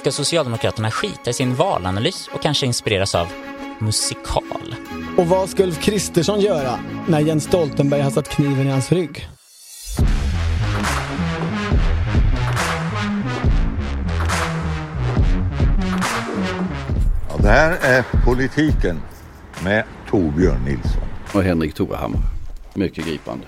Ska Socialdemokraterna skita i sin valanalys och kanske inspireras av musikal? Och vad ska Ulf Kristersson göra när Jens Stoltenberg har satt kniven i hans rygg? Ja, det här är Politiken med Torbjörn Nilsson. Och Henrik Torehammar. Mycket gripande.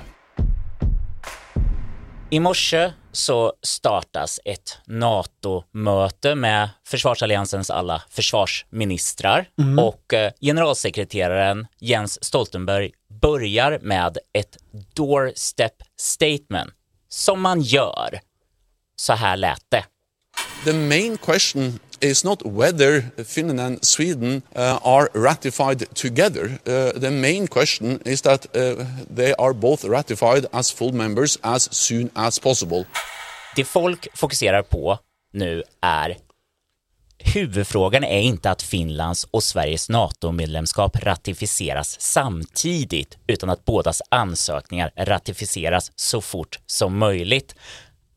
I morse så startas ett NATO-möte med försvarsalliansens alla försvarsministrar och eh, generalsekreteraren Jens Stoltenberg börjar med ett doorstep statement som man gör. Så här lät det. The main question is not whether Finland and Sweden uh, are ratified together. Uh, the main question is that uh, they are both ratified as full members as soon as possible. Det folk fokuserar på nu är Huvudfrågan är inte att Finlands och Sveriges NATO-medlemskap ratificeras samtidigt, utan att bådas ansökningar ratificeras så fort som möjligt.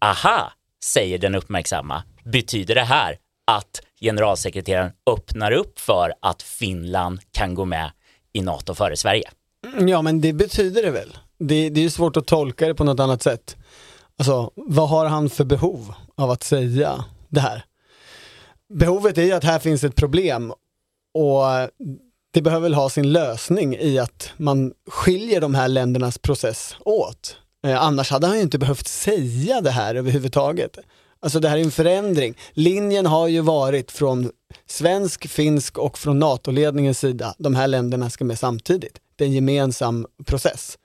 Aha, säger den uppmärksamma. Betyder det här att generalsekreteraren öppnar upp för att Finland kan gå med i NATO före Sverige? Mm, ja, men det betyder det väl. Det, det är ju svårt att tolka det på något annat sätt. Alltså, vad har han för behov av att säga det här? Behovet är ju att här finns ett problem och det behöver väl ha sin lösning i att man skiljer de här ländernas process åt. Eh, annars hade han ju inte behövt säga det här överhuvudtaget. Alltså det här är en förändring. Linjen har ju varit från svensk, finsk och från NATO-ledningens sida. De här länderna ska med samtidigt. Det är en gemensam process.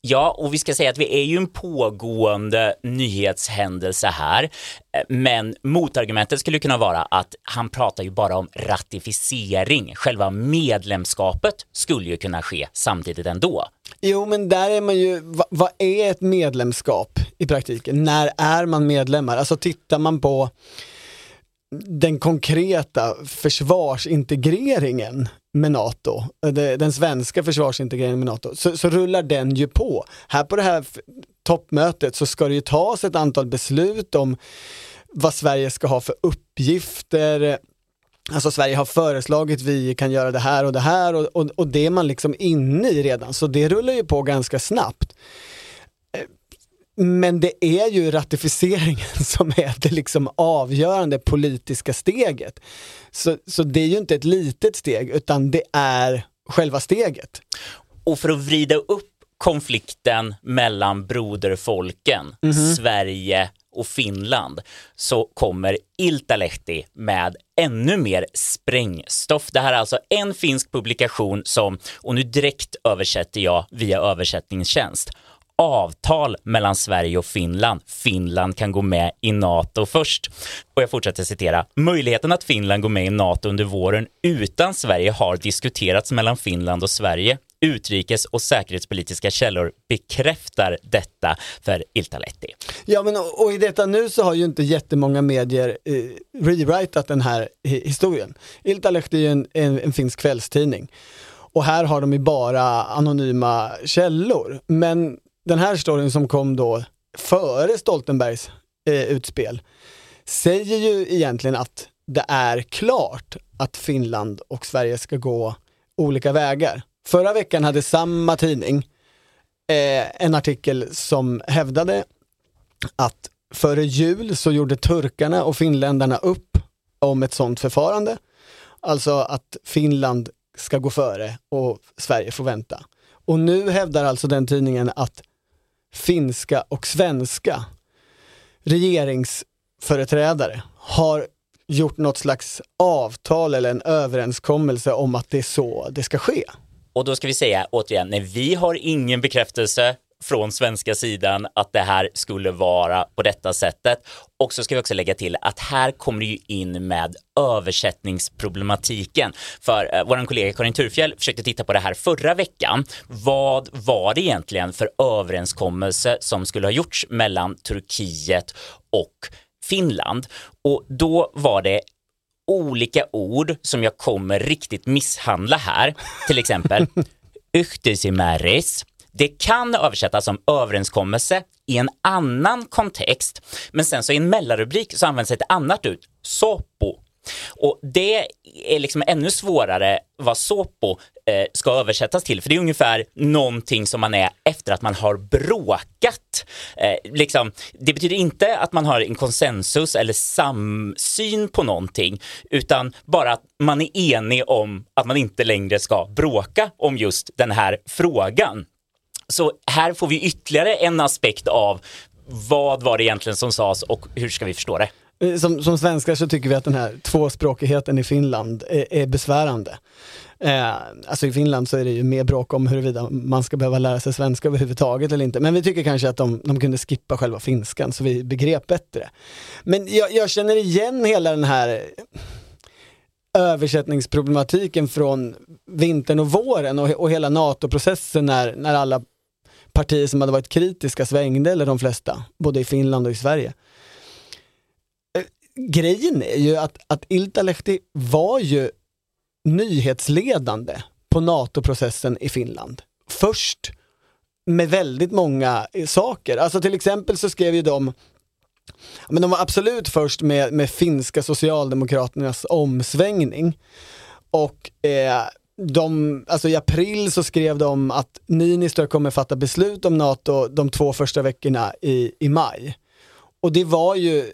Ja, och vi ska säga att vi är ju en pågående nyhetshändelse här, eh, men motargumentet skulle kunna vara att han pratar ju bara om ratificering. Själva medlemskapet skulle ju kunna ske samtidigt ändå. Jo, men där är man ju, vad, vad är ett medlemskap i praktiken? När är man medlemmar? Alltså tittar man på den konkreta försvarsintegreringen med NATO, eh, den svenska försvarsintegreringen med NATO, så, så rullar den ju på. Här på det här toppmötet så ska det ju tas ett antal beslut om vad Sverige ska ha för uppgifter, Alltså Sverige har föreslagit vi kan göra det här och det här och, och, och det är man liksom inne i redan, så det rullar ju på ganska snabbt. Men det är ju ratificeringen som är det liksom avgörande politiska steget. Så, så det är ju inte ett litet steg utan det är själva steget. Och för att vrida upp konflikten mellan broderfolken, Sverige och Finland, så kommer Iltalehti med ännu mer sprängstoff. Det här är alltså en finsk publikation som, och nu direkt översätter jag via översättningstjänst, avtal mellan Sverige och Finland. Finland kan gå med i NATO först. Och jag fortsätter citera. Möjligheten att Finland går med i NATO under våren utan Sverige har diskuterats mellan Finland och Sverige. Utrikes och säkerhetspolitiska källor bekräftar detta för Iltalehti. Ja men och, och i detta nu så har ju inte jättemånga medier eh, rewritat den här hi- historien. Iltalehti är ju en, en, en finsk kvällstidning och här har de ju bara anonyma källor. Men den här storyn som kom då före Stoltenbergs eh, utspel säger ju egentligen att det är klart att Finland och Sverige ska gå olika vägar. Förra veckan hade samma tidning eh, en artikel som hävdade att före jul så gjorde turkarna och finländarna upp om ett sådant förfarande. Alltså att Finland ska gå före och Sverige får vänta. Och nu hävdar alltså den tidningen att finska och svenska regeringsföreträdare har gjort något slags avtal eller en överenskommelse om att det är så det ska ske. Och då ska vi säga återigen, nej, vi har ingen bekräftelse från svenska sidan att det här skulle vara på detta sättet. Och så ska vi också lägga till att här kommer det ju in med översättningsproblematiken. För eh, vår kollega Karin Turfjell försökte titta på det här förra veckan. Vad var det egentligen för överenskommelse som skulle ha gjorts mellan Turkiet och Finland? Och då var det olika ord som jag kommer riktigt misshandla här. Till exempel Yhtisimäris. Det kan översättas som överenskommelse i en annan kontext. Men sen så i en mellanrubrik så används ett annat ut, SOPO. Och det är liksom ännu svårare vad SOPO eh, ska översättas till, för det är ungefär någonting som man är efter att man har bråkat. Eh, liksom, det betyder inte att man har en konsensus eller samsyn på någonting, utan bara att man är enig om att man inte längre ska bråka om just den här frågan. Så här får vi ytterligare en aspekt av vad var det egentligen som sades och hur ska vi förstå det? Eh, som, som svenskar så tycker vi att den här tvåspråkigheten i Finland är, är besvärande. Eh, alltså i Finland så är det ju mer bråk om huruvida man ska behöva lära sig svenska överhuvudtaget eller inte. Men vi tycker kanske att de, de kunde skippa själva finskan så vi begrep bättre. Men jag, jag känner igen hela den här översättningsproblematiken från vintern och våren och, och hela NATO-processen när, när alla partier som hade varit kritiska svängde, eller de flesta, både i Finland och i Sverige eh, grejen är ju att, att Iltalehti var ju nyhetsledande på NATO-processen i Finland. Först med väldigt många eh, saker. Alltså till exempel så skrev ju de men de var absolut först med, med finska socialdemokraternas omsvängning. Och eh, de, alltså i april så skrev de att Niinistö kommer fatta beslut om NATO de två första veckorna i, i maj. Och det var ju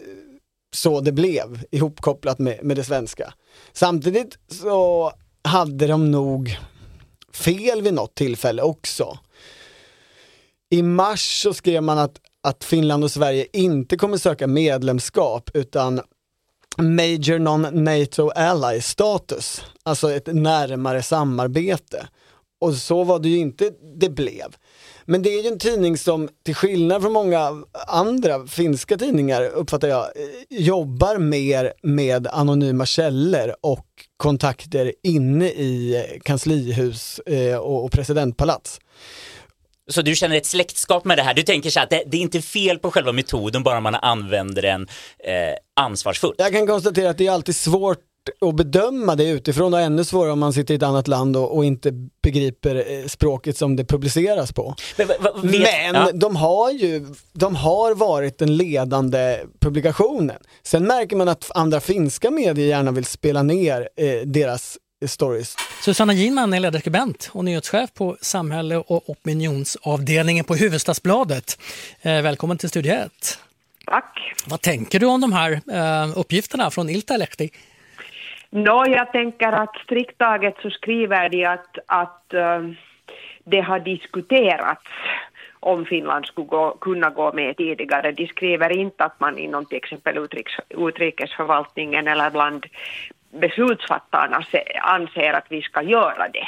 så det blev ihopkopplat med, med det svenska. Samtidigt så hade de nog fel vid något tillfälle också. I mars så skrev man att, att Finland och Sverige inte kommer söka medlemskap utan Major Non-NATO Ally status, alltså ett närmare samarbete. Och så var det ju inte det blev. Men det är ju en tidning som, till skillnad från många andra finska tidningar, uppfattar jag, eh, jobbar mer med anonyma källor och kontakter inne i eh, kanslihus eh, och presidentpalats. Så du känner ett släktskap med det här? Du tänker så att det, det är inte fel på själva metoden, bara man använder den eh, ansvarsfullt? Jag kan konstatera att det är alltid svårt att bedöma det utifrån och ännu svårare om man sitter i ett annat land och, och inte begriper eh, språket som det publiceras på. Men, vet, Men ja. de har ju, de har varit den ledande publikationen. Sen märker man att andra finska medier gärna vill spela ner eh, deras stories. Susanna Ginman är ledarskribent och nyhetschef på samhälle och opinionsavdelningen på Huvudstadsbladet. Eh, välkommen till Studio 1. Tack. Vad tänker du om de här eh, uppgifterna från Iltalehti? Nå, jag tänker att strikt taget så skriver de att, att uh, det har diskuterats om Finland skulle gå, kunna gå med tidigare. De skriver inte att man inom till exempel utrikes, utrikesförvaltningen eller bland beslutsfattarna anser att vi ska göra det.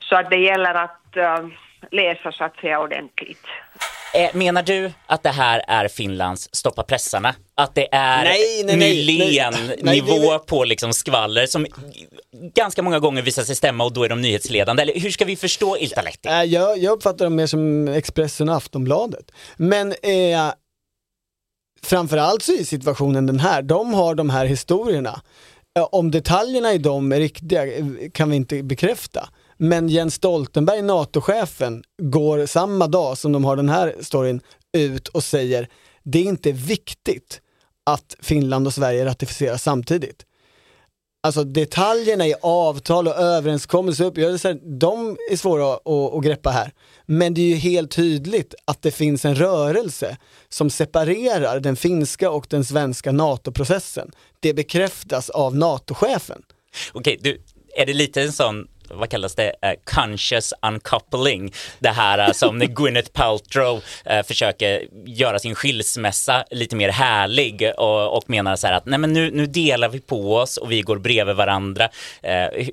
Så att det gäller att uh, läsa så att säga ordentligt. Eh, menar du att det här är Finlands stoppa pressarna? Att det är Nylén-nivå på liksom skvaller som ganska många gånger visar sig stämma och då är de nyhetsledande? Eller hur ska vi förstå Iltalehti? Äh, jag, jag uppfattar dem mer som Expressen och Aftonbladet. Men eh, framförallt så är situationen den här, de har de här historierna. Eh, om detaljerna i dem är riktiga eh, kan vi inte bekräfta. Men Jens Stoltenberg, NATO-chefen, går samma dag som de har den här storyn ut och säger det är inte viktigt att Finland och Sverige ratificerar samtidigt. Alltså detaljerna i avtal och överenskommelser och uppgörelser, de är svåra att, att, greppa här. Men det är ju helt tydligt att det finns en rörelse som separerar den finska och den svenska NATO-processen. Det bekräftas av NATO-chefen. Okej, du, är det lite en sån vad kallas det, uh, conscious uncoupling. Det här uh, som när Gwyneth Paltrow uh, försöker göra sin skilsmässa lite mer härlig och, och menar så här att nej men nu, nu delar vi på oss och vi går bredvid varandra.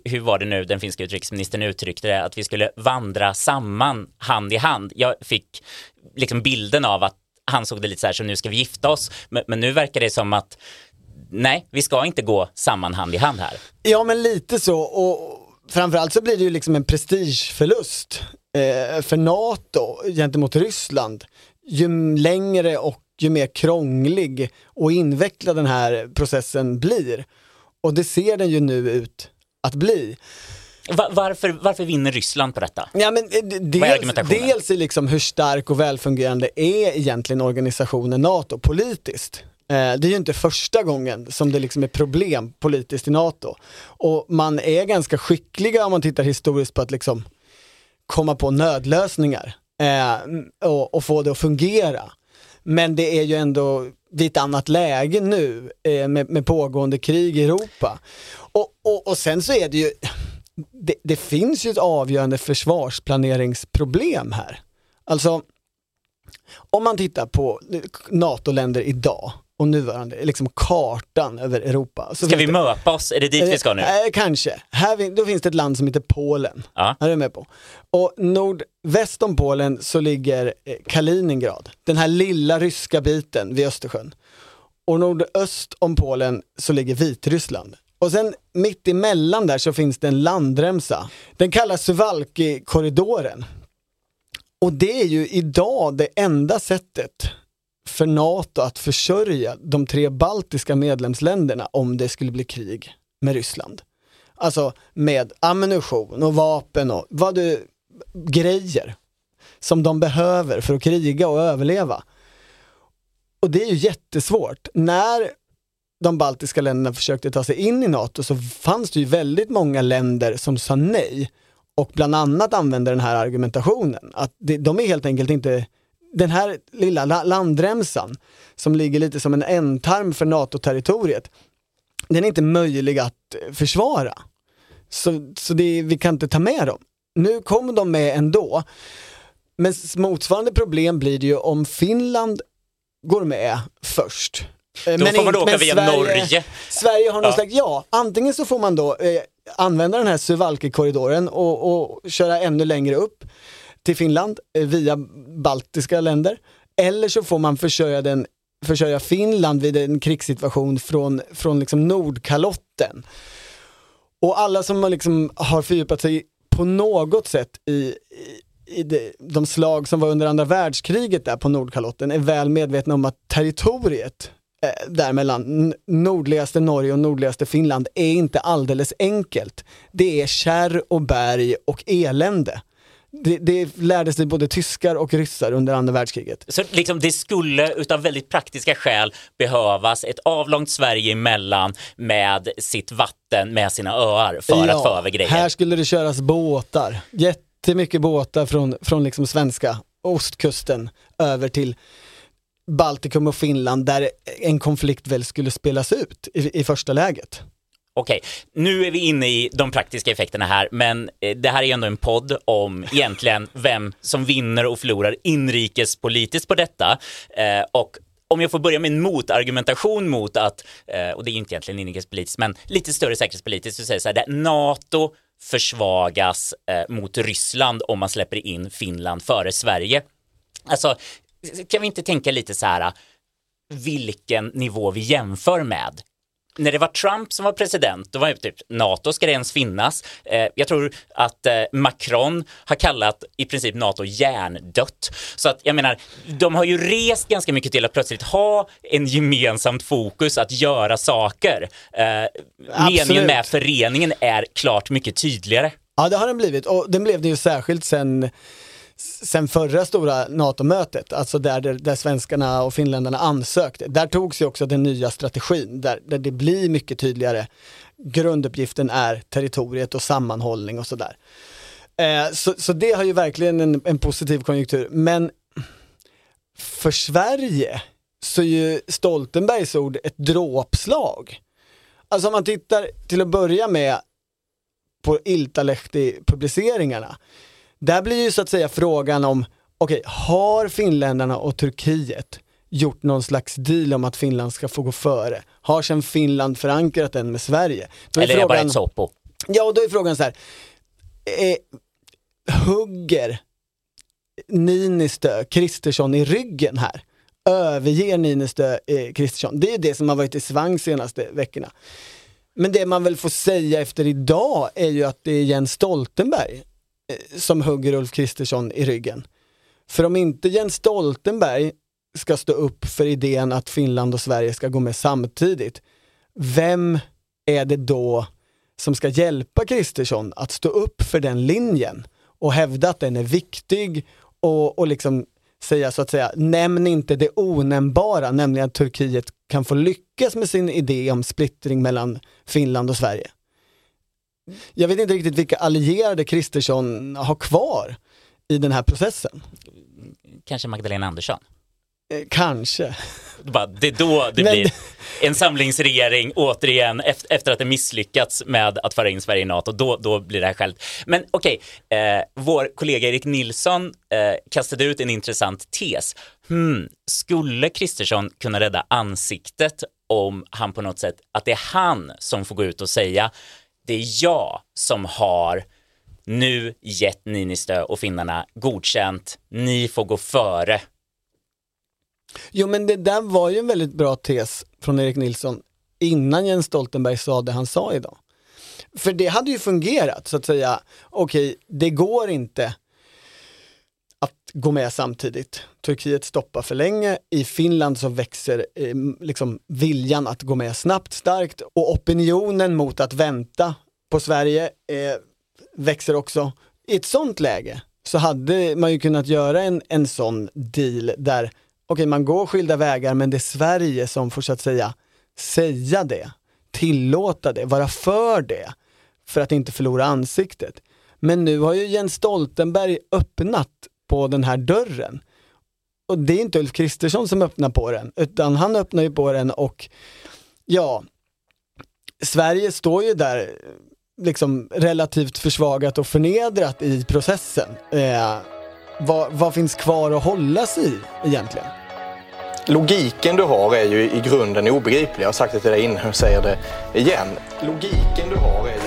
hur var det nu den finska utrikesministern uttryckte det, att vi skulle vandra samman hand i hand. Jag fick liksom bilden av att han såg det lite så här, så nu ska vi gifta oss. Men, men nu verkar det som att nej, vi ska inte gå samman hand i hand här. Ja, men lite så. Och framförallt så blir det ju liksom en prestigeförlust eh, för NATO gentemot Ryssland. Ju längre och ju mer krånglig och invecklad den här processen blir. Och det ser den ju nu ut att bli. Va- varför, varför vinner Ryssland på detta? Ja, men eh, dels, dels är liksom hur stark och välfungerande är egentligen organisationen NATO politiskt. Eh, det är ju inte första gången som det liksom är problem politiskt i NATO. Och man är ganska skickliga om man tittar historiskt på att liksom komma på nödlösningar eh, och, och få det att fungera. Men det är ju ändå vid ett annat läge nu eh, med, med pågående krig i Europa. Och, och, och sen så är det ju, det, det finns ju ett avgörande försvarsplaneringsproblem här. Alltså, om man tittar på NATO-länder idag och nuvarande, liksom kartan över Europa. Så Ska vi det- möpa oss? Är det dit vi ska nu? Eh, kanske. Här, då finns det ett land som heter Polen. Ja. Är du med på? Och nordväst om Polen så ligger eh, Kaliningrad, den här lilla ryska biten vid Östersjön. Och nordöst om Polen så ligger Vitryssland. Och sen mitt emellan där så finns det en landremsa. Den kallas Suwalki-korridoren. Och det är ju idag det enda sättet för NATO att försörja de tre baltiska medlemsländerna om det skulle bli krig med Ryssland. Alltså med ammunition och vapen och vad du, grejer som de behöver för att kriga och överleva. Och det är ju jättesvårt. När de baltiska länderna försökte ta sig in i NATO så fanns det ju väldigt många länder som sa nej och bland annat använde den här argumentationen. Att de är helt enkelt inte, den här lilla la- landremsan som ligger lite som en ändtarm för NATO-territoriet, den är inte möjlig att eh, försvara. Så, så det, vi kan inte ta med dem. Nu kommer de med ändå. Men motsvarande problem blir det ju om Finland går med först. Eh, Då får man in- åka via Norge. Sverige har någon Ja. slags, ja, antingen så får man då eh, använda den här Suwalki-korridoren och, och köra ännu längre upp till Finland eh, via baltiska länder. Eller så får man försörja, den, försörja Finland vid en krigssituation från, från liksom Nordkalotten. Och alla som har, liksom, har fördjupat sig på något sätt i, i, i de, de slag som var under andra världskriget där på Nordkalotten är väl medvetna om att territoriet eh, där mellan nordligaste Norge och nordligaste Finland är inte alldeles enkelt. Det är kärr och berg och elände. Det, det lärde sig både tyskar och ryssar under andra världskriget. Så liksom det skulle utav väldigt praktiska skäl behövas ett avlångt Sverige emellan med sitt vatten, med sina öar för att få över grejer. Här skulle det köras båtar, jättemycket båtar från, från liksom svenska ostkusten över till Baltikum och Finland där en konflikt väl skulle spelas ut i, i första läget. Okej, nu är vi inne i de praktiska effekterna här, men eh, det här är ju ändå en podd om egentligen vem som vinner och förlorar inrikespolitiskt på detta. Eh, och om jag får börja med en motargumentation mot att, eh, och det är inte egentligen inrikespolitiskt, men lite större säkerhetspolitiskt, så säger så här, att NATO försvagas eh, mot Ryssland om man släpper in Finland före Sverige. Alltså, kan vi inte tänka lite så här, vilken nivå vi jämför med? När det var Trump som var president, då var det typ NATO, ska det ens finnas? Eh, jag tror att eh, Macron har kallat i princip NATO hjärndött. Så att jag menar, de har ju rest ganska mycket till att plötsligt ha en gemensamt fokus att göra saker. Eh, meningen med föreningen är klart mycket tydligare. Ja det har den blivit och den blev det ju särskilt sen, sen förra stora NATO-mötet, alltså där, där, där svenskarna och finländarna ansökte. Där togs ju också den nya strategin där, där det blir mycket tydligare. Grunduppgiften är territoriet och sammanhållning och sådär. Eh, så, så det har ju verkligen en, en positiv konjunktur. Men för Sverige så är ju Stoltenbergs ord ett dråpslag. Alltså om man tittar till att börja med på Iltalehti-publiceringarna. Där blir ju så att säga frågan om, okej, har finländarna och Turkiet gjort någon slags deal om att Finland ska få gå före? Har sen Finland förankrat den med Sverige? Då Eller är det bara ett soppo? Ja, och då är frågan så här. Eh, hugger Niinistö Kristersson i ryggen här? Överger Niinistö eh, Kristersson? Det är det som har varit i svang senaste veckorna. Men det man väl får säga efter idag är ju att det är Jens Stoltenberg Eh, som hugger Ulf Kristersson i ryggen. För om inte Jens Stoltenberg ska stå upp för idén att Finland och Sverige ska gå med samtidigt, vem är det då som ska hjälpa Kristersson att stå upp för den linjen och hävda att den är viktig och, och liksom säga så att säga, nämn inte det onämnbara, nämligen att Turkiet kan få lyckas med sin idé om splittring mellan Finland och Sverige. Jag vet inte riktigt vilka allierade Kristersson har kvar i den här processen. Kanske Magdalena Andersson. Eh, kanske. Det är då det Men- blir en samlingsregering återigen efter, att det misslyckats med att föra in Sverige i NATO. Då, då blir det här självt. Men okej, eh, vår kollega Erik Nilsson eh, kastade ut en intressant tes. Hmm, skulle Kristersson kunna rädda ansiktet om han på något sätt, att det är han som får gå ut och säga det är jag som har nu gett Ninistö och finnarna godkänt, ni får gå före. Jo men det där var ju en väldigt bra tes från Erik Nilsson innan Jens Stoltenberg sa det han sa idag. För det hade ju fungerat så att säga, okej det går inte gå med samtidigt. Turkiet stoppar för länge, i Finland så växer eh, liksom viljan att gå med snabbt starkt och opinionen mot att vänta på Sverige eh, växer också. I ett sånt läge så hade man ju kunnat göra en, en sån deal där, okej man går skilda vägar men det är Sverige som får så att säga säga det, tillåta det, vara för det, för att inte förlora ansiktet. Men nu har ju Jens Stoltenberg öppnat på den här dörren. Och det är inte Ulf Kristersson som öppnar på den, utan han öppnar ju på den och ja, Sverige står ju där liksom relativt försvagat och förnedrat i processen. Eh, vad, vad finns kvar att hålla sig i egentligen? Logiken du har är ju i grunden obegriplig. Jag har sagt det till dig innan och säger det igen. Logiken du har är ju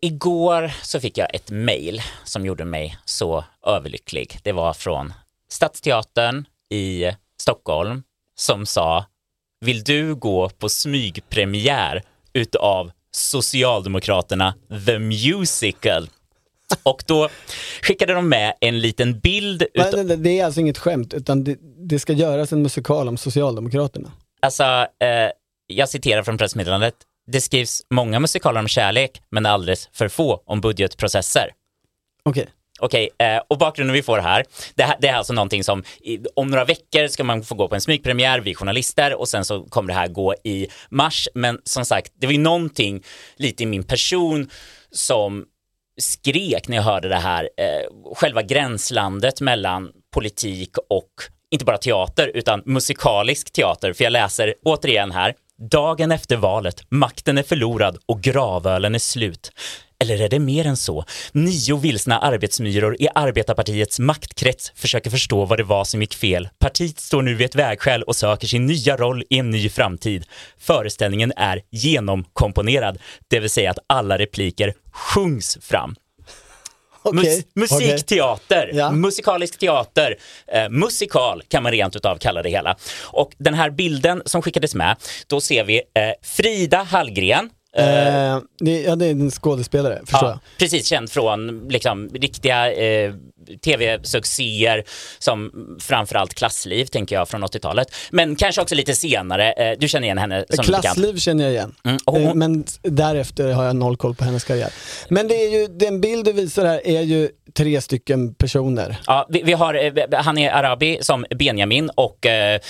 Igår så fick jag ett mejl som gjorde mig så överlycklig. Det var från Stadsteatern i Stockholm som sa Vill du gå på smygpremiär utav Socialdemokraterna The Musical? Och då skickade de med en liten bild utav, nej, nej, det är alltså inget skämt, utan det, det ska göras en musikal om Socialdemokraterna. alltså, eh, jag citerar från pressmeddelandet. Det skrivs många musikaler om kärlek, men alldeles för få om budgetprocesser. Okej. Okej, eh, och bakgrunden vi får här, det, här, det är alltså någonting som om några veckor ska man få gå på en smygpremiär, vi journalister, och sen så kommer det här gå i mars. Men som sagt, det var ju någonting lite i min person som skrek när jag hörde det här, eh, själva gränslandet mellan politik och inte bara teater utan musikalisk teater. För jag läser återigen här, dagen efter valet, makten är förlorad och gravölen är slut. Eller är det mer än så? Nio vilsna arbetsmyror i arbetarpartiets maktkrets försöker förstå vad det var som gick fel. Partiet står nu vid ett vägskäl och söker sin nya roll i en ny framtid. Föreställningen är genomkomponerad, det vill säga att alla repliker sjungs fram. Okej, Mus- musikteater, Ja. musikalisk teater, eh, musikal kan man rent utav kalla det hela. Och den här bilden som skickades med, då ser vi eh, Frida Hallgren, Eh, det, ja, det är en skådespelare, förstår Ja, precis, känd från liksom, riktiga eh, tv-succéer som framförallt Klassliv, tänker jag, från 80-talet. Men kanske också lite senare. Eh, du känner igen henne jag. som. Klassliv känner jag igen. Mm, och Eh, Men därefter har jag noll koll på hennes karriär. Men det är ju, den bild du visar här är ju tre stycken personer. Ja, vi, vi har eh, Hani Arabi som Benjamin och eh,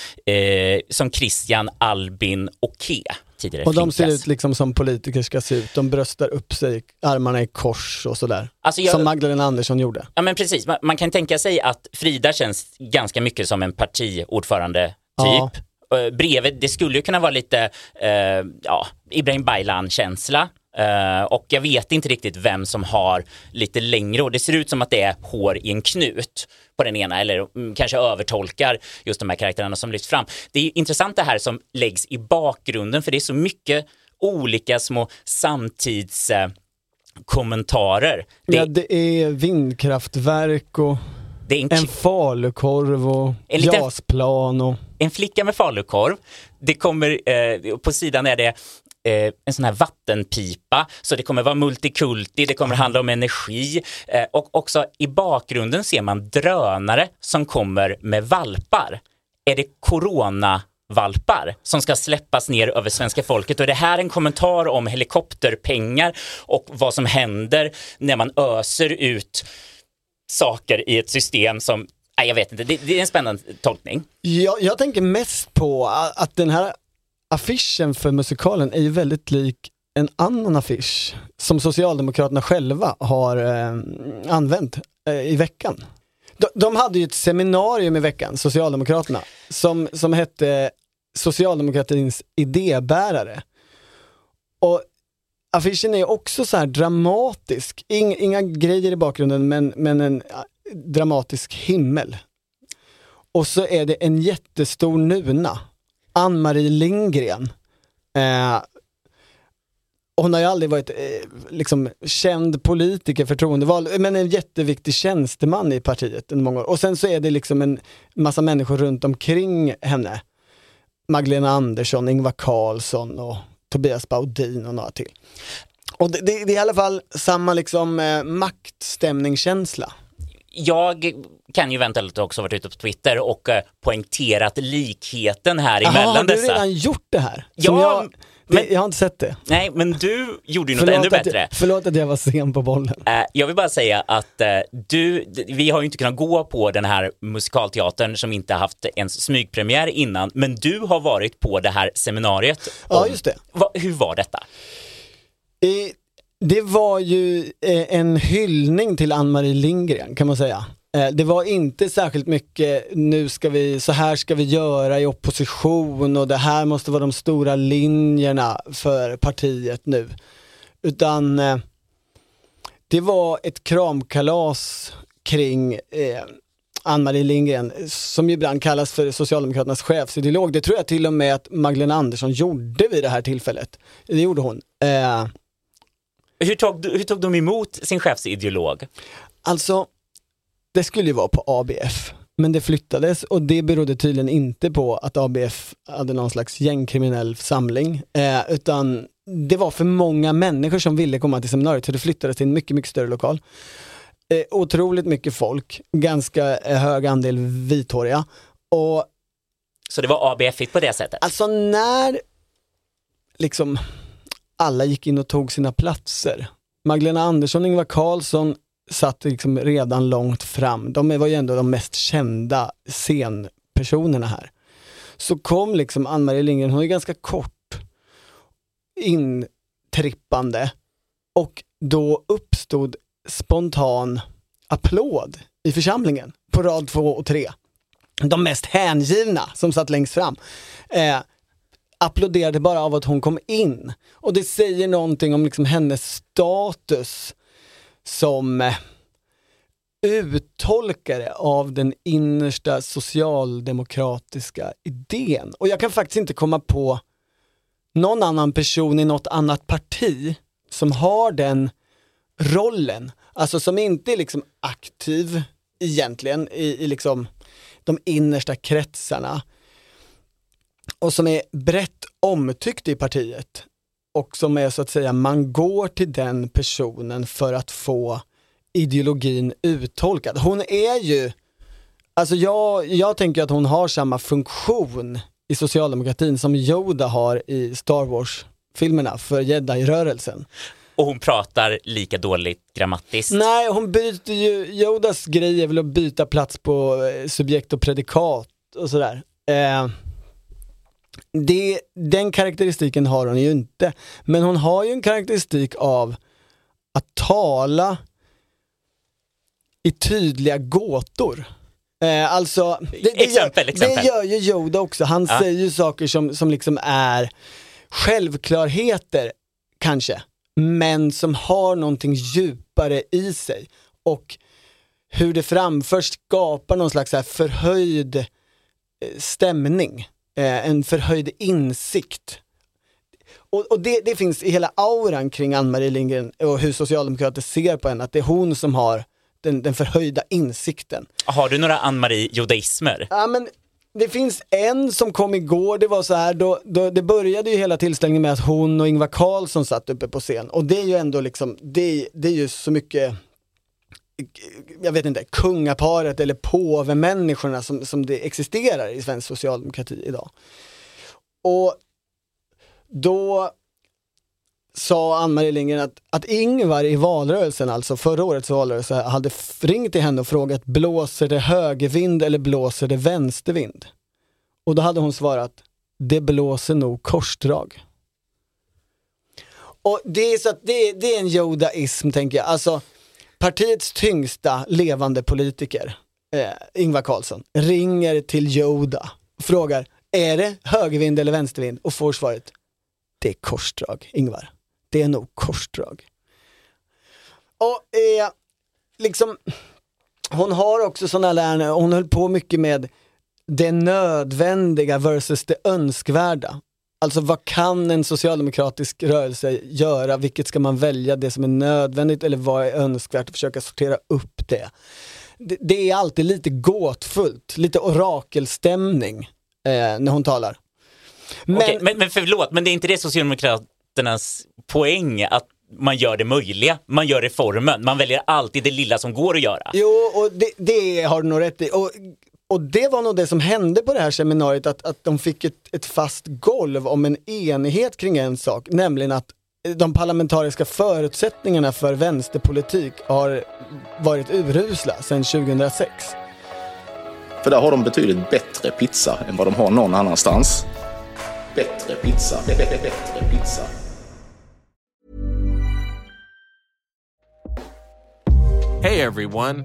som Christian Albin Oke, tidigare Och de ser ut liksom som politiker ska se ut. De bröstar upp sig, armarna i kors och sådär. Alltså jag- Som Magdalena Andersson gjorde. Ja men precis, man, man kan tänka sig att Frida känns ganska mycket som en partiordförande Ja. typ. Eh, bredvid, det skulle ju kunna vara lite, eh, ja, Ibrahim Baylan-känsla. Eh, och jag vet inte riktigt vem som har lite längre och det ser ut som att det är hår i en knut på den ena eller mm, kanske övertolkar just de här karaktärerna som lyfts fram. Det är intressant det här som läggs i bakgrunden för det är så mycket olika små samtidskommentarer. Det, Ja, det är vindkraftverk och en, en falukorv och En liten- jasplan och en flicka med falukorv. Det kommer, eh, på sidan är det eh, en sån här vattenpipa, så det kommer vara multikulti, det kommer handla om energi eh, och också i bakgrunden ser man drönare som kommer med valpar. Är det Corona-valpar som ska släppas ner över svenska folket och är det här en kommentar om helikopterpengar och vad som händer när man öser ut saker i ett system som, nej jag vet inte, det, det är en spännande tolkning. Jag, jag tänker mest på att den här affischen för musikalen är ju väldigt lik en annan affisch som Socialdemokraterna själva har eh, använt eh, i veckan. De, de hade ju ett seminarium i veckan, Socialdemokraterna, som, som hette Socialdemokratins idébärare. Och affischen är också så här dramatisk, Ing, inga grejer i bakgrunden men, men en dramatisk himmel. Och så är det en jättestor nuna, Ann-Marie Lindgren. Eh, hon har ju aldrig varit eh, liksom, känd politiker, förtroendevald, men en jätteviktig tjänsteman i partiet under många år. Och sen så är det liksom en massa människor runt omkring henne. Magdalena Andersson, Ingvar Carlsson och Tobias Baudin och några till. Och det, det, det är i alla fall samma liksom eh, maktstämningskänsla. jag kan ju eventuellt också varit ute på Twitter och eh, poängterat likheten här emellan har du dessa. redan gjort det här? Ja, jag, det, men- jag har inte sett det. Nej, men du gjorde ju något ännu att, bättre. jag- förlåt att jag var sen på bollen. Eh, Jag vill bara säga att eh, du, vi har ju inte kunnat gå på den här musikalteatern som inte haft ens smygpremiär innan, men du har varit på det här seminariet. Ja, om- just det. Va, hur var detta? Eh, Det var ju en hyllning till Ann-Marie Lindgren kan man säga. Eh, Det var inte särskilt mycket, nu ska vi, så här ska vi göra i opposition och det här måste vara de stora linjerna för partiet nu. Utan eh, det var ett kramkalas kring eh, Ann-Marie Lindgren, som ju ibland kallas för Socialdemokraternas chefsideolog. Det tror jag till och med att Magdalena Andersson gjorde vid det här tillfället. Det gjorde hon. Eh, Hur tog, hur tog de emot sin chefsideolog? Alltså, det skulle ju vara på ABF, men det flyttades och det berodde tydligen inte på att ABF hade någon slags gängkriminell samling, eh, utan det var för många människor som ville komma till seminariet så det flyttades till en mycket, mycket större lokal. Eh, otroligt mycket folk, ganska eh, hög andel vithåriga och Så det var ABF på det sättet? Alltså när liksom alla gick in och tog sina platser. Magdalena Andersson Ingvar Carlsson satt liksom redan långt fram. De var ju ändå de mest kända scenpersonerna här. Så kom liksom Ann-Marie Lindgren, hon är ganska kort, intrippande och då uppstod spontan applåd i församlingen på rad två och tre de mest hängivna som satt längst fram, eh, applåderade bara av att hon kom in. Och det säger någonting om liksom hennes status som eh, uttolkare av den innersta socialdemokratiska idén. Och jag kan faktiskt inte komma på någon annan person i något annat parti som har den rollen. Alltså som inte är liksom aktiv egentligen i, i liksom de innersta kretsarna och som är brett omtyckt i partiet och som är så att säga, man går till den personen för att få ideologin uttolkad. Hon är ju, alltså jag, jag tänker att hon har samma funktion i socialdemokratin som Yoda har i Star Wars-filmerna för jedi-rörelsen. Och hon pratar lika dåligt grammatiskt? Nej, hon byter ju, Yodas grej är väl att byta plats på eh, subjekt och predikat och sådär. Eh, det, den karaktäristiken har hon ju inte, men hon har ju en karaktäristik av att tala i tydliga gåtor. Eh, alltså, det, det, Exempel, gör, exempel. det gör ju Yoda också, han Ja. säger ju saker som, som liksom är självklarheter kanske, men som har någonting djupare i sig. Och hur det framförs skapar någon slags så här förhöjd eh, stämning, eh, en förhöjd insikt. Och, och det, det finns i hela auran kring Ann-Marie Lindgren och hur socialdemokrater ser på henne, att det är hon som har den, den förhöjda insikten. Har du några Ann-Marie Jodaismer? Ja, men det finns en som kom igår, det var så här, då, då, det började ju hela tillställningen med att hon och Ingvar Carlsson satt uppe på scen och det är ju ändå liksom, det, det är ju så mycket jag vet inte, kungaparet eller påvemänniskorna som, som det existerar i svensk socialdemokrati idag. Och då sa Ann-Marie Lindgren att, att Ingvar i valrörelsen, alltså förra årets valrörelse, hade ringt till henne och frågat blåser det högervind eller blåser det vänstervind? Och då hade hon svarat, det blåser nog korsdrag. Och det är så att det, det är en Yodaism tänker jag, alltså partiets tyngsta levande politiker, eh, Ingvar Carlsson, ringer till Yoda och frågar, är det högervind eller vänstervind? Och får svaret, det är korsdrag, Ingvar det är nog korsdrag. Och eh, liksom, hon har också sådana lärare, hon höll på mycket med det nödvändiga versus det önskvärda. Alltså vad kan en socialdemokratisk rörelse göra? Vilket ska man välja? Det som är nödvändigt eller vad är önskvärt? Och försöka sortera upp det. Det, det är alltid lite gåtfullt, lite orakelstämning eh, när hon talar. Men, Okej, men, men förlåt, men det är inte det Socialdemokraterna Moderaternas poäng att man gör det möjliga, man gör reformen, man väljer alltid det lilla som går att göra. Jo, och det, det har du nog rätt i. Och, och det var nog det som hände på det här seminariet, att, att de fick ett, ett fast golv om en enighet kring en sak, nämligen att de parlamentariska förutsättningarna för vänsterpolitik har varit urusla sedan 2006. För där har de betydligt bättre pizza än vad de har någon annanstans. Bättre pizza, bättre pizza. Hey everyone,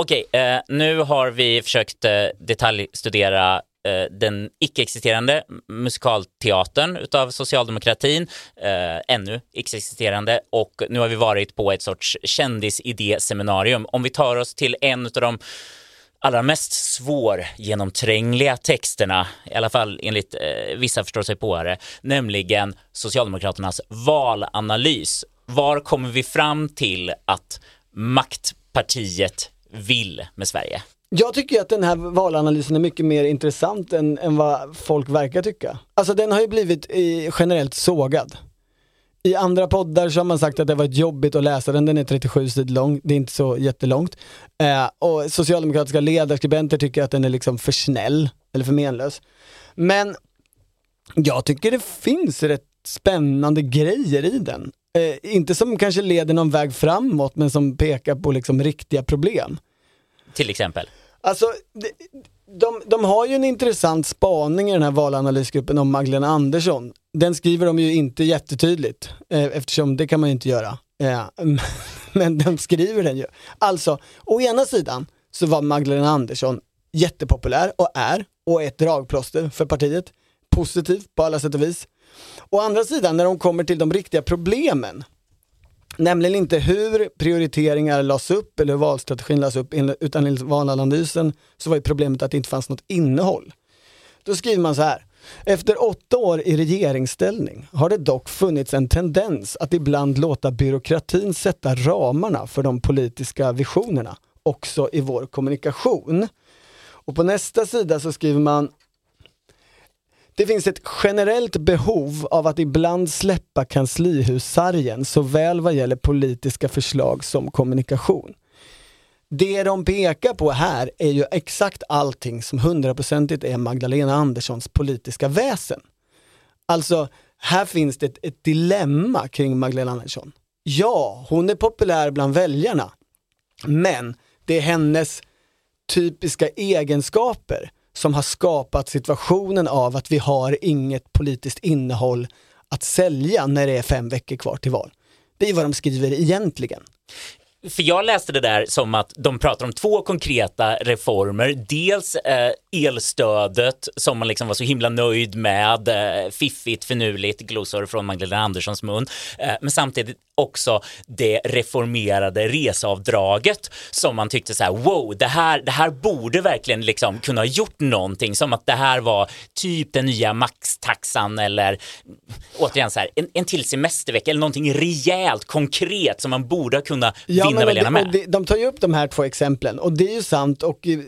Okej, eh, nu har vi försökt eh, detaljstudera eh, den icke-existerande musikalteatern utav socialdemokratin, eh, ännu icke-existerande, och nu har vi varit på ett sorts kändisidéseminarium. Om vi tar oss till en av de allra mest svårgenomträngliga texterna, i alla fall enligt eh, vissa förståsigpåare, nämligen Socialdemokraternas valanalys. Var kommer vi fram till att maktpartiet vill med Sverige? Jag tycker att den här valanalysen är mycket mer intressant än, än vad folk verkar tycka. Alltså den har ju blivit i, generellt sågad. I andra poddar så har man sagt att det varit jobbigt att läsa den, den är 37 sidor lång, det är inte så jättelångt. Eh, och socialdemokratiska ledarskribenter tycker att den är liksom för snäll, eller för menlös. Men jag tycker det finns rätt spännande grejer i den. Eh, inte som kanske leder någon väg framåt, men som pekar på liksom riktiga problem. Till exempel? Alltså, de, de har ju en intressant spaning i den här valanalysgruppen om Magdalena Andersson. Den skriver de ju inte jättetydligt, eh, eftersom det kan man ju inte göra. Eh, men de skriver den ju. Alltså, å ena sidan så var Magdalena Andersson jättepopulär och är, och ett dragplåster för partiet. Positiv på alla sätt och vis. Å andra sidan, när de kommer till de riktiga problemen, Nämligen inte hur prioriteringar lades upp eller hur valstrategin lades upp, utan enligt valanalysen så var ju problemet att det inte fanns något innehåll. Då skriver man så här. Efter åtta år i regeringsställning har det dock funnits en tendens att ibland låta byråkratin sätta ramarna för de politiska visionerna, också i vår kommunikation. Och på nästa sida så skriver man det finns ett generellt behov av att ibland släppa kanslihussargen såväl vad gäller politiska förslag som kommunikation. Det de pekar på här är ju exakt allting som hundraprocentigt är Magdalena Anderssons politiska väsen. Alltså, här finns det ett, ett dilemma kring Magdalena Andersson. Ja, hon är populär bland väljarna, men det är hennes typiska egenskaper som har skapat situationen av att vi har inget politiskt innehåll att sälja när det är fem veckor kvar till val. Det är vad de skriver egentligen. För jag läste det där som att de pratar om två konkreta reformer. Dels eh, elstödet som man liksom var så himla nöjd med, eh, fiffigt, finurligt, glosor från Magdalena Anderssons mun. Eh, men samtidigt också det reformerade reseavdraget som man tyckte så här, wow, det här, det här borde verkligen liksom kunna ha gjort någonting, som att det här var typ den nya maxtaxan eller återigen så här, en, en till semestervecka eller någonting rejält, konkret som man borde kunna Ja, vinna väljarna med. det, de tar ju upp de här två exemplen och det är ju sant och eh,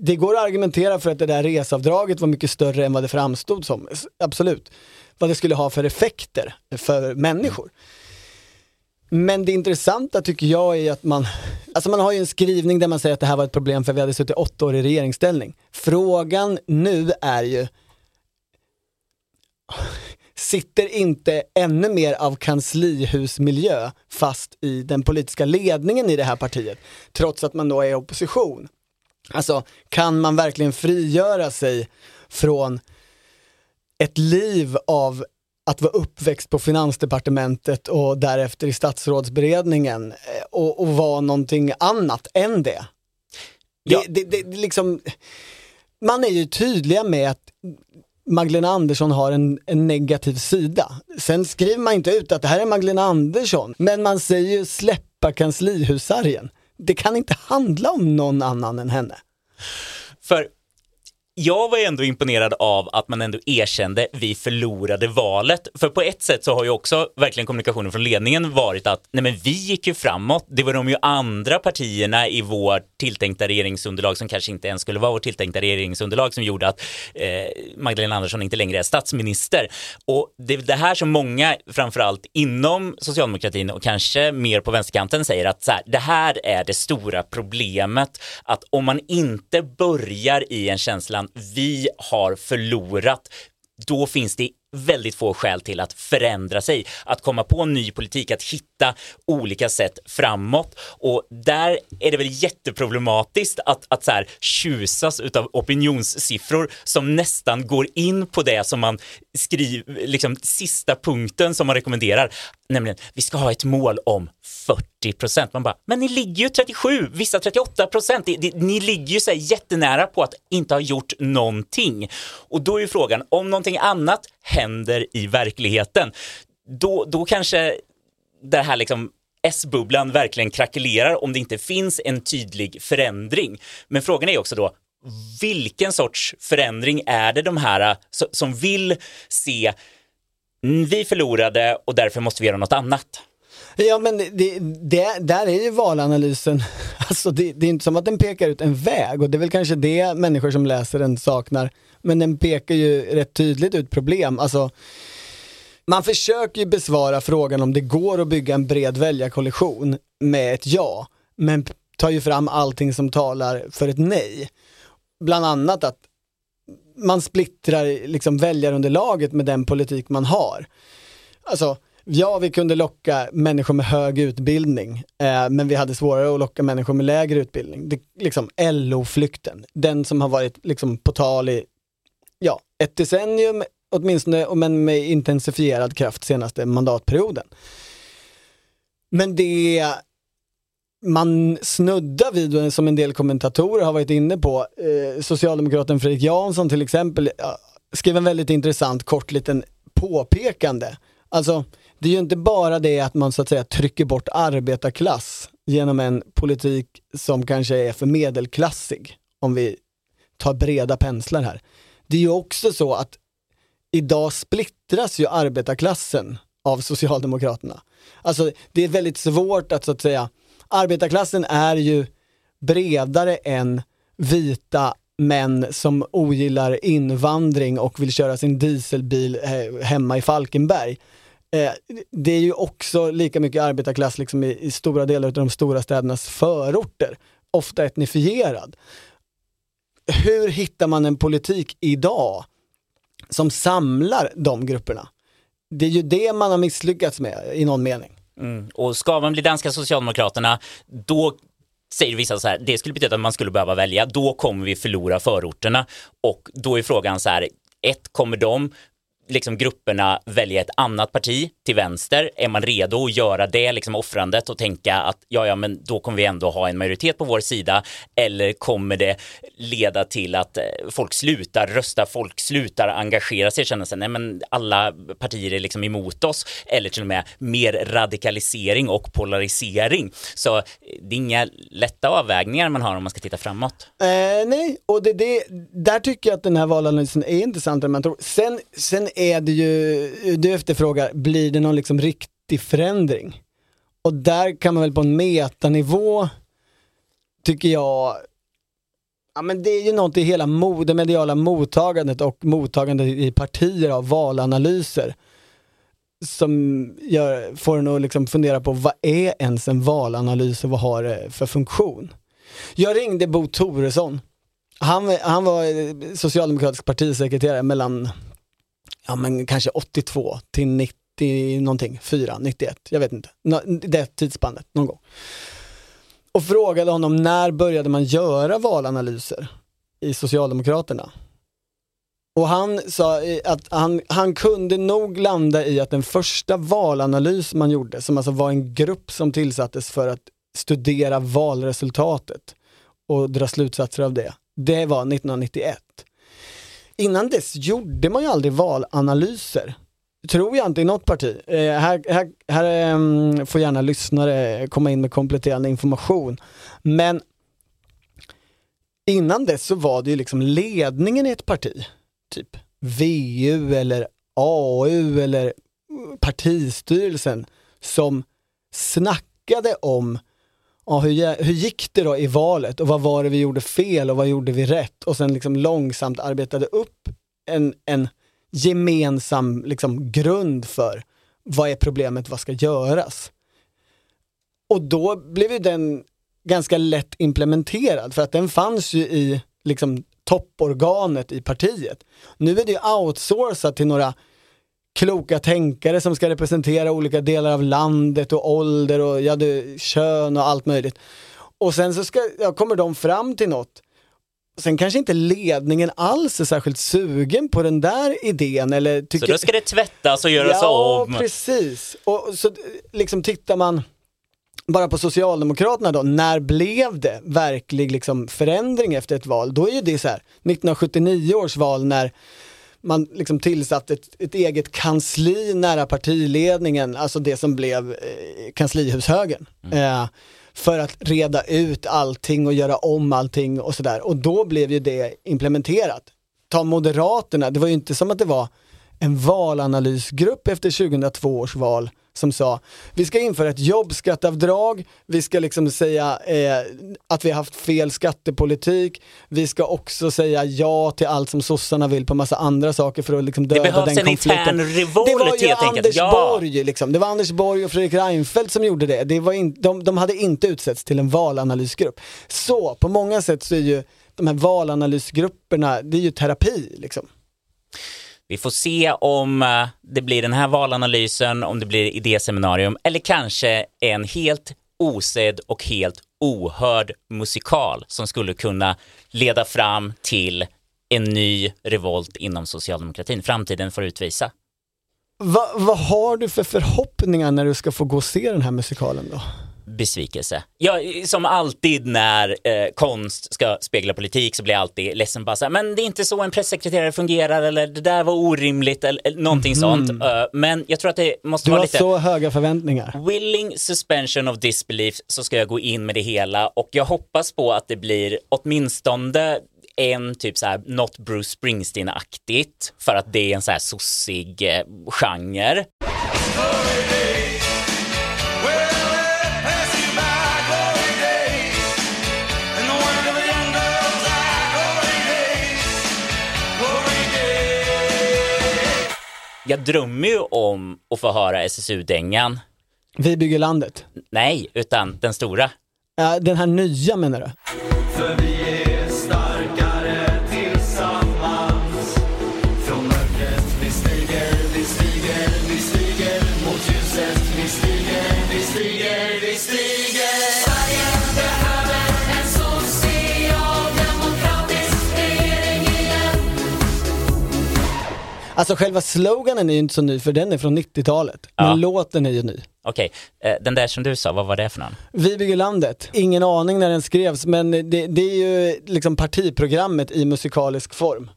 det- går att argumentera för att det där resavdraget var mycket större än vad det framstod som. Absolut. Vad det skulle ha för effekter för människor. Men det intressanta tycker jag är att man, alltså man har ju en skrivning där man säger att det här var ett problem för vi hade suttit åtta år i regeringsställning. Frågan nu är ju, sitter inte ännu mer av kanslihusmiljö fast i den politiska ledningen i det här partiet, trots att man då är i opposition. Alltså, kan man verkligen frigöra sig från ett liv av att vara uppväxt på finansdepartementet och därefter i statsrådsberedningen eh, och, och vara någonting annat än det? Det, det, det, det liksom, man är ju tydliga med att Magdalena Andersson har en, en negativ sida. Sen skriver man inte ut att det här är Magdalena Andersson, men man säger ju släppa kanslihussargen. Det kan inte handla om någon annan än henne. För jag var ändå imponerad av att man ändå erkände vi förlorade valet. För på ett sätt så har ju också verkligen kommunikationen från ledningen varit att nej men vi gick ju framåt. Det var de ju andra partierna i vårt tilltänkta regeringsunderlag som kanske inte ens skulle vara vårt tilltänkta regeringsunderlag som gjorde att eh, Magdalena Andersson inte längre är statsminister. Och det är det här som många, framförallt inom socialdemokratin och kanske mer på vänsterkanten säger att så här, det här är det stora problemet. Att om man inte börjar i en känsla frågan, vi har förlorat, då finns det väldigt få skäl till att förändra sig, att komma på en ny politik, att hitta olika sätt framåt. Och där är det väl jätteproblematiskt att, att så här tjusas utav opinionssiffror som nästan går in på det som man skriver, liksom sista punkten som man rekommenderar, nämligen vi ska ha ett mål om 40 procent. Man bara, men ni ligger ju 37, vissa 38 procent. Ni ligger ju så här jättenära på att inte ha gjort någonting. Och då är ju frågan, om någonting annat händer i verkligheten, då, då kanske det här liksom S-bubblan verkligen krackelerar om det inte finns en tydlig förändring. Men frågan är också då, vilken sorts förändring är det de här äh, som vill se vi förlorade och därför måste vi göra något annat? Ja men det, det, där är ju valanalysen, alltså det, det är inte som att den pekar ut en väg och det är väl kanske det människor som läser den saknar. Men den pekar ju rätt tydligt ut problem. Alltså, man försöker ju besvara frågan om det går att bygga en bred väljarkoalition med ett ja, men tar ju fram allting som talar för ett nej. Bland annat att man splittrar liksom väljarunderlaget med den politik man har. Alltså, ja vi kunde locka människor med hög utbildning, eh, men vi hade svårare att locka människor med lägre utbildning. Det, liksom LO-flykten, den som har varit liksom på tal i ja, ett decennium åtminstone, men med intensifierad kraft senaste mandatperioden. Men det man snuddar vid, som en del kommentatorer har varit inne på, eh, socialdemokraten Fredrik Jansson till exempel, ja, skrev en väldigt intressant kort liten påpekande. Alltså, det är ju inte bara det att man så att säga trycker bort arbetarklass genom en politik som kanske är för medelklassig, om vi tar breda penslar här. Det är ju också så att idag splittras ju arbetarklassen av Socialdemokraterna. Alltså det är väldigt svårt att så att säga, arbetarklassen är ju bredare än vita män som ogillar invandring och vill köra sin dieselbil eh, hemma i Falkenberg. Eh, det är ju också lika mycket arbetarklass liksom i, i stora delar av de stora städernas förorter, ofta etnifierad. Hur hittar man en politik idag som samlar de grupperna? Det är ju det man har misslyckats med i någon mening. Mm. Och ska man bli danska Socialdemokraterna, då säger vissa så här, det skulle betyda att man skulle behöva välja, då kommer vi förlora förorterna. Och då är frågan så här, ett, kommer de liksom grupperna välja ett annat parti till vänster? Är man redo att göra det liksom offrandet och tänka att ja, ja, men då kommer vi ändå ha en majoritet på vår sida? Eller kommer det leda till att eh, folk slutar rösta, folk slutar engagera sig, känner sig, nej men alla partier är liksom emot oss, eller till och med mer radikalisering och polarisering. Så eh, det är inga lätta avvägningar man har om man ska titta framåt. Eh, nej, och det, det, där tycker jag att den här valanalysen är intressantare än man tror. Sen, sen är det ju, du efterfrågar, blir det någon liksom riktig förändring? Och där kan man väl på en metanivå, tycker jag, ja men det är ju något i hela det mediala mottagandet och mottagandet i partier av valanalyser som gör, får en att liksom fundera på vad är ens en valanalys och vad har det för funktion? Jag ringde Bo Toresson. Han, han var socialdemokratisk partisekreterare mellan ja men kanske 82 till 90 någonting, 4, 91, jag vet inte. Nå- Det tidsspannet någon gång. Och frågade honom när började man göra valanalyser i Socialdemokraterna? Och han sa eh, att han, han kunde nog landa i att den första valanalys man gjorde, som alltså var en grupp som tillsattes för att studera valresultatet och dra slutsatser av det, det var 1991. Innan dess gjorde man ju aldrig valanalyser. Tror jag inte i något parti. Eh, här här, här ehm, får gärna lyssnare komma in med kompletterande information. Men innan dess så var det ju liksom ledningen i ett parti, typ VU eller AU eller partistyrelsen som snackade om ja, hur, hur gick det då i valet och vad var det vi gjorde fel och vad gjorde vi rätt och sen liksom långsamt arbetade upp en, en gemensam liksom grund för vad är problemet, vad ska göras. Och då blev ju den ganska lätt implementerad för att den fanns ju i liksom topporganet i partiet. Nu är det ju outsourcat till några kloka tänkare som ska representera olika delar av landet och ålder och ja, det, kön och allt möjligt. Och sen så ska, ja, kommer de fram till något. Sen kanske inte ledningen alls är särskilt sugen på den där idén eller tycker... Så då ska det tvättas och göras ja, om. precis. Och så liksom tittar man bara på Socialdemokraterna då, när blev det verklig liksom förändring efter ett val? Då är ju det så här, 1979 års val när man liksom tillsatte ett, ett eget kansli nära partiledningen, alltså det som blev eh, kanslihushögern. Eh, för att reda ut allting och göra om allting och sådär. Och då blev ju det implementerat. Ta Moderaterna, det var ju inte som att det var en valanalysgrupp efter 2002 års val som sa vi ska införa ett jobbskatteavdrag, vi ska liksom säga eh, att vi har haft fel skattepolitik, vi ska också säga ja till allt som sossarna vill på massa andra saker för att liksom döda behövs den en konflikten. intern revolt, det var ju helt enkelt. Anders Ja. Borg liksom. Det var Anders Borg och Fredrik Reinfeldt som gjorde det. det var in, de, de hade inte utsetts till en valanalysgrupp. Så på många sätt så är ju de här valanalysgrupperna, det är ju terapi liksom. Vi får se om eh, det blir den här valanalysen, om det blir idéseminarium eller kanske en helt osedd och helt ohörd musikal som skulle kunna leda fram till en ny revolt inom socialdemokratin. Framtiden får utvisa. Va, vad har du för förhoppningar när du ska få gå och se den här musikalen då? Besvikelse. Ja, som alltid när eh, konst ska spegla politik så blir jag alltid ledsen bara så här, men det är inte så en pressekreterare fungerar eller det där var orimligt eller, eller någonting sånt. Eh, men jag tror att det måste Du vara har lite så höga förväntningar. willing suspension of disbelief så ska jag gå in med det hela och jag hoppas på att det blir åtminstone en typ så här, något Bruce Springsteen-aktigt för att det är en så här sossig eh, genre. Jag drömmer ju om att få höra SSU-dängan. Vi bygger landet. Nej, utan den stora. Ja, den här nya menar du? För vi är starkare Alltså själva sloganen är ju inte så ny för den är från 90-talet. Men Ja. låten är ju ny. Okej, eh, den där som du sa, vad var det för någon? Vi bygger landet. Ingen aning när den skrevs men det, det är ju liksom partiprogrammet i musikalisk form.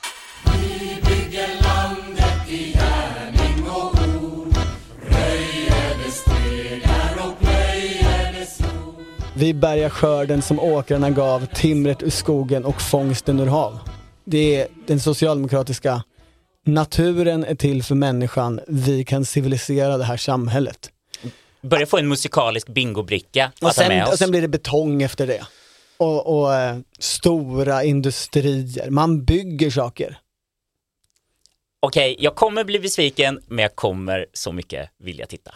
Vi bärgar skörden som åkrarna gav, timret ur skogen och fångsten ur hav. Det är den socialdemokratiska Naturen är till för människan, vi kan civilisera det här samhället. Börjar få en musikalisk bingobricka Och att ha sen, med och oss. sen blir det betong efter det. Och, och eh, stora industrier, man bygger saker. Okej, jag kommer bli besviken, men jag kommer så mycket vilja titta.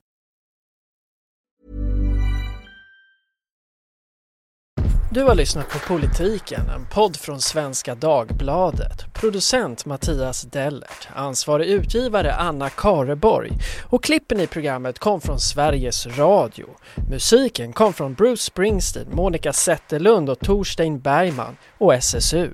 Du har lyssnat på Politiken, en podd från Svenska Dagbladet. Producent Mattias Dellert, ansvarig utgivare Anna Kareborg och klippen i programmet kom från Sveriges Radio. Musiken kom från Bruce Springsteen, Monica Zetterlund och Torstein Bergman och SSU.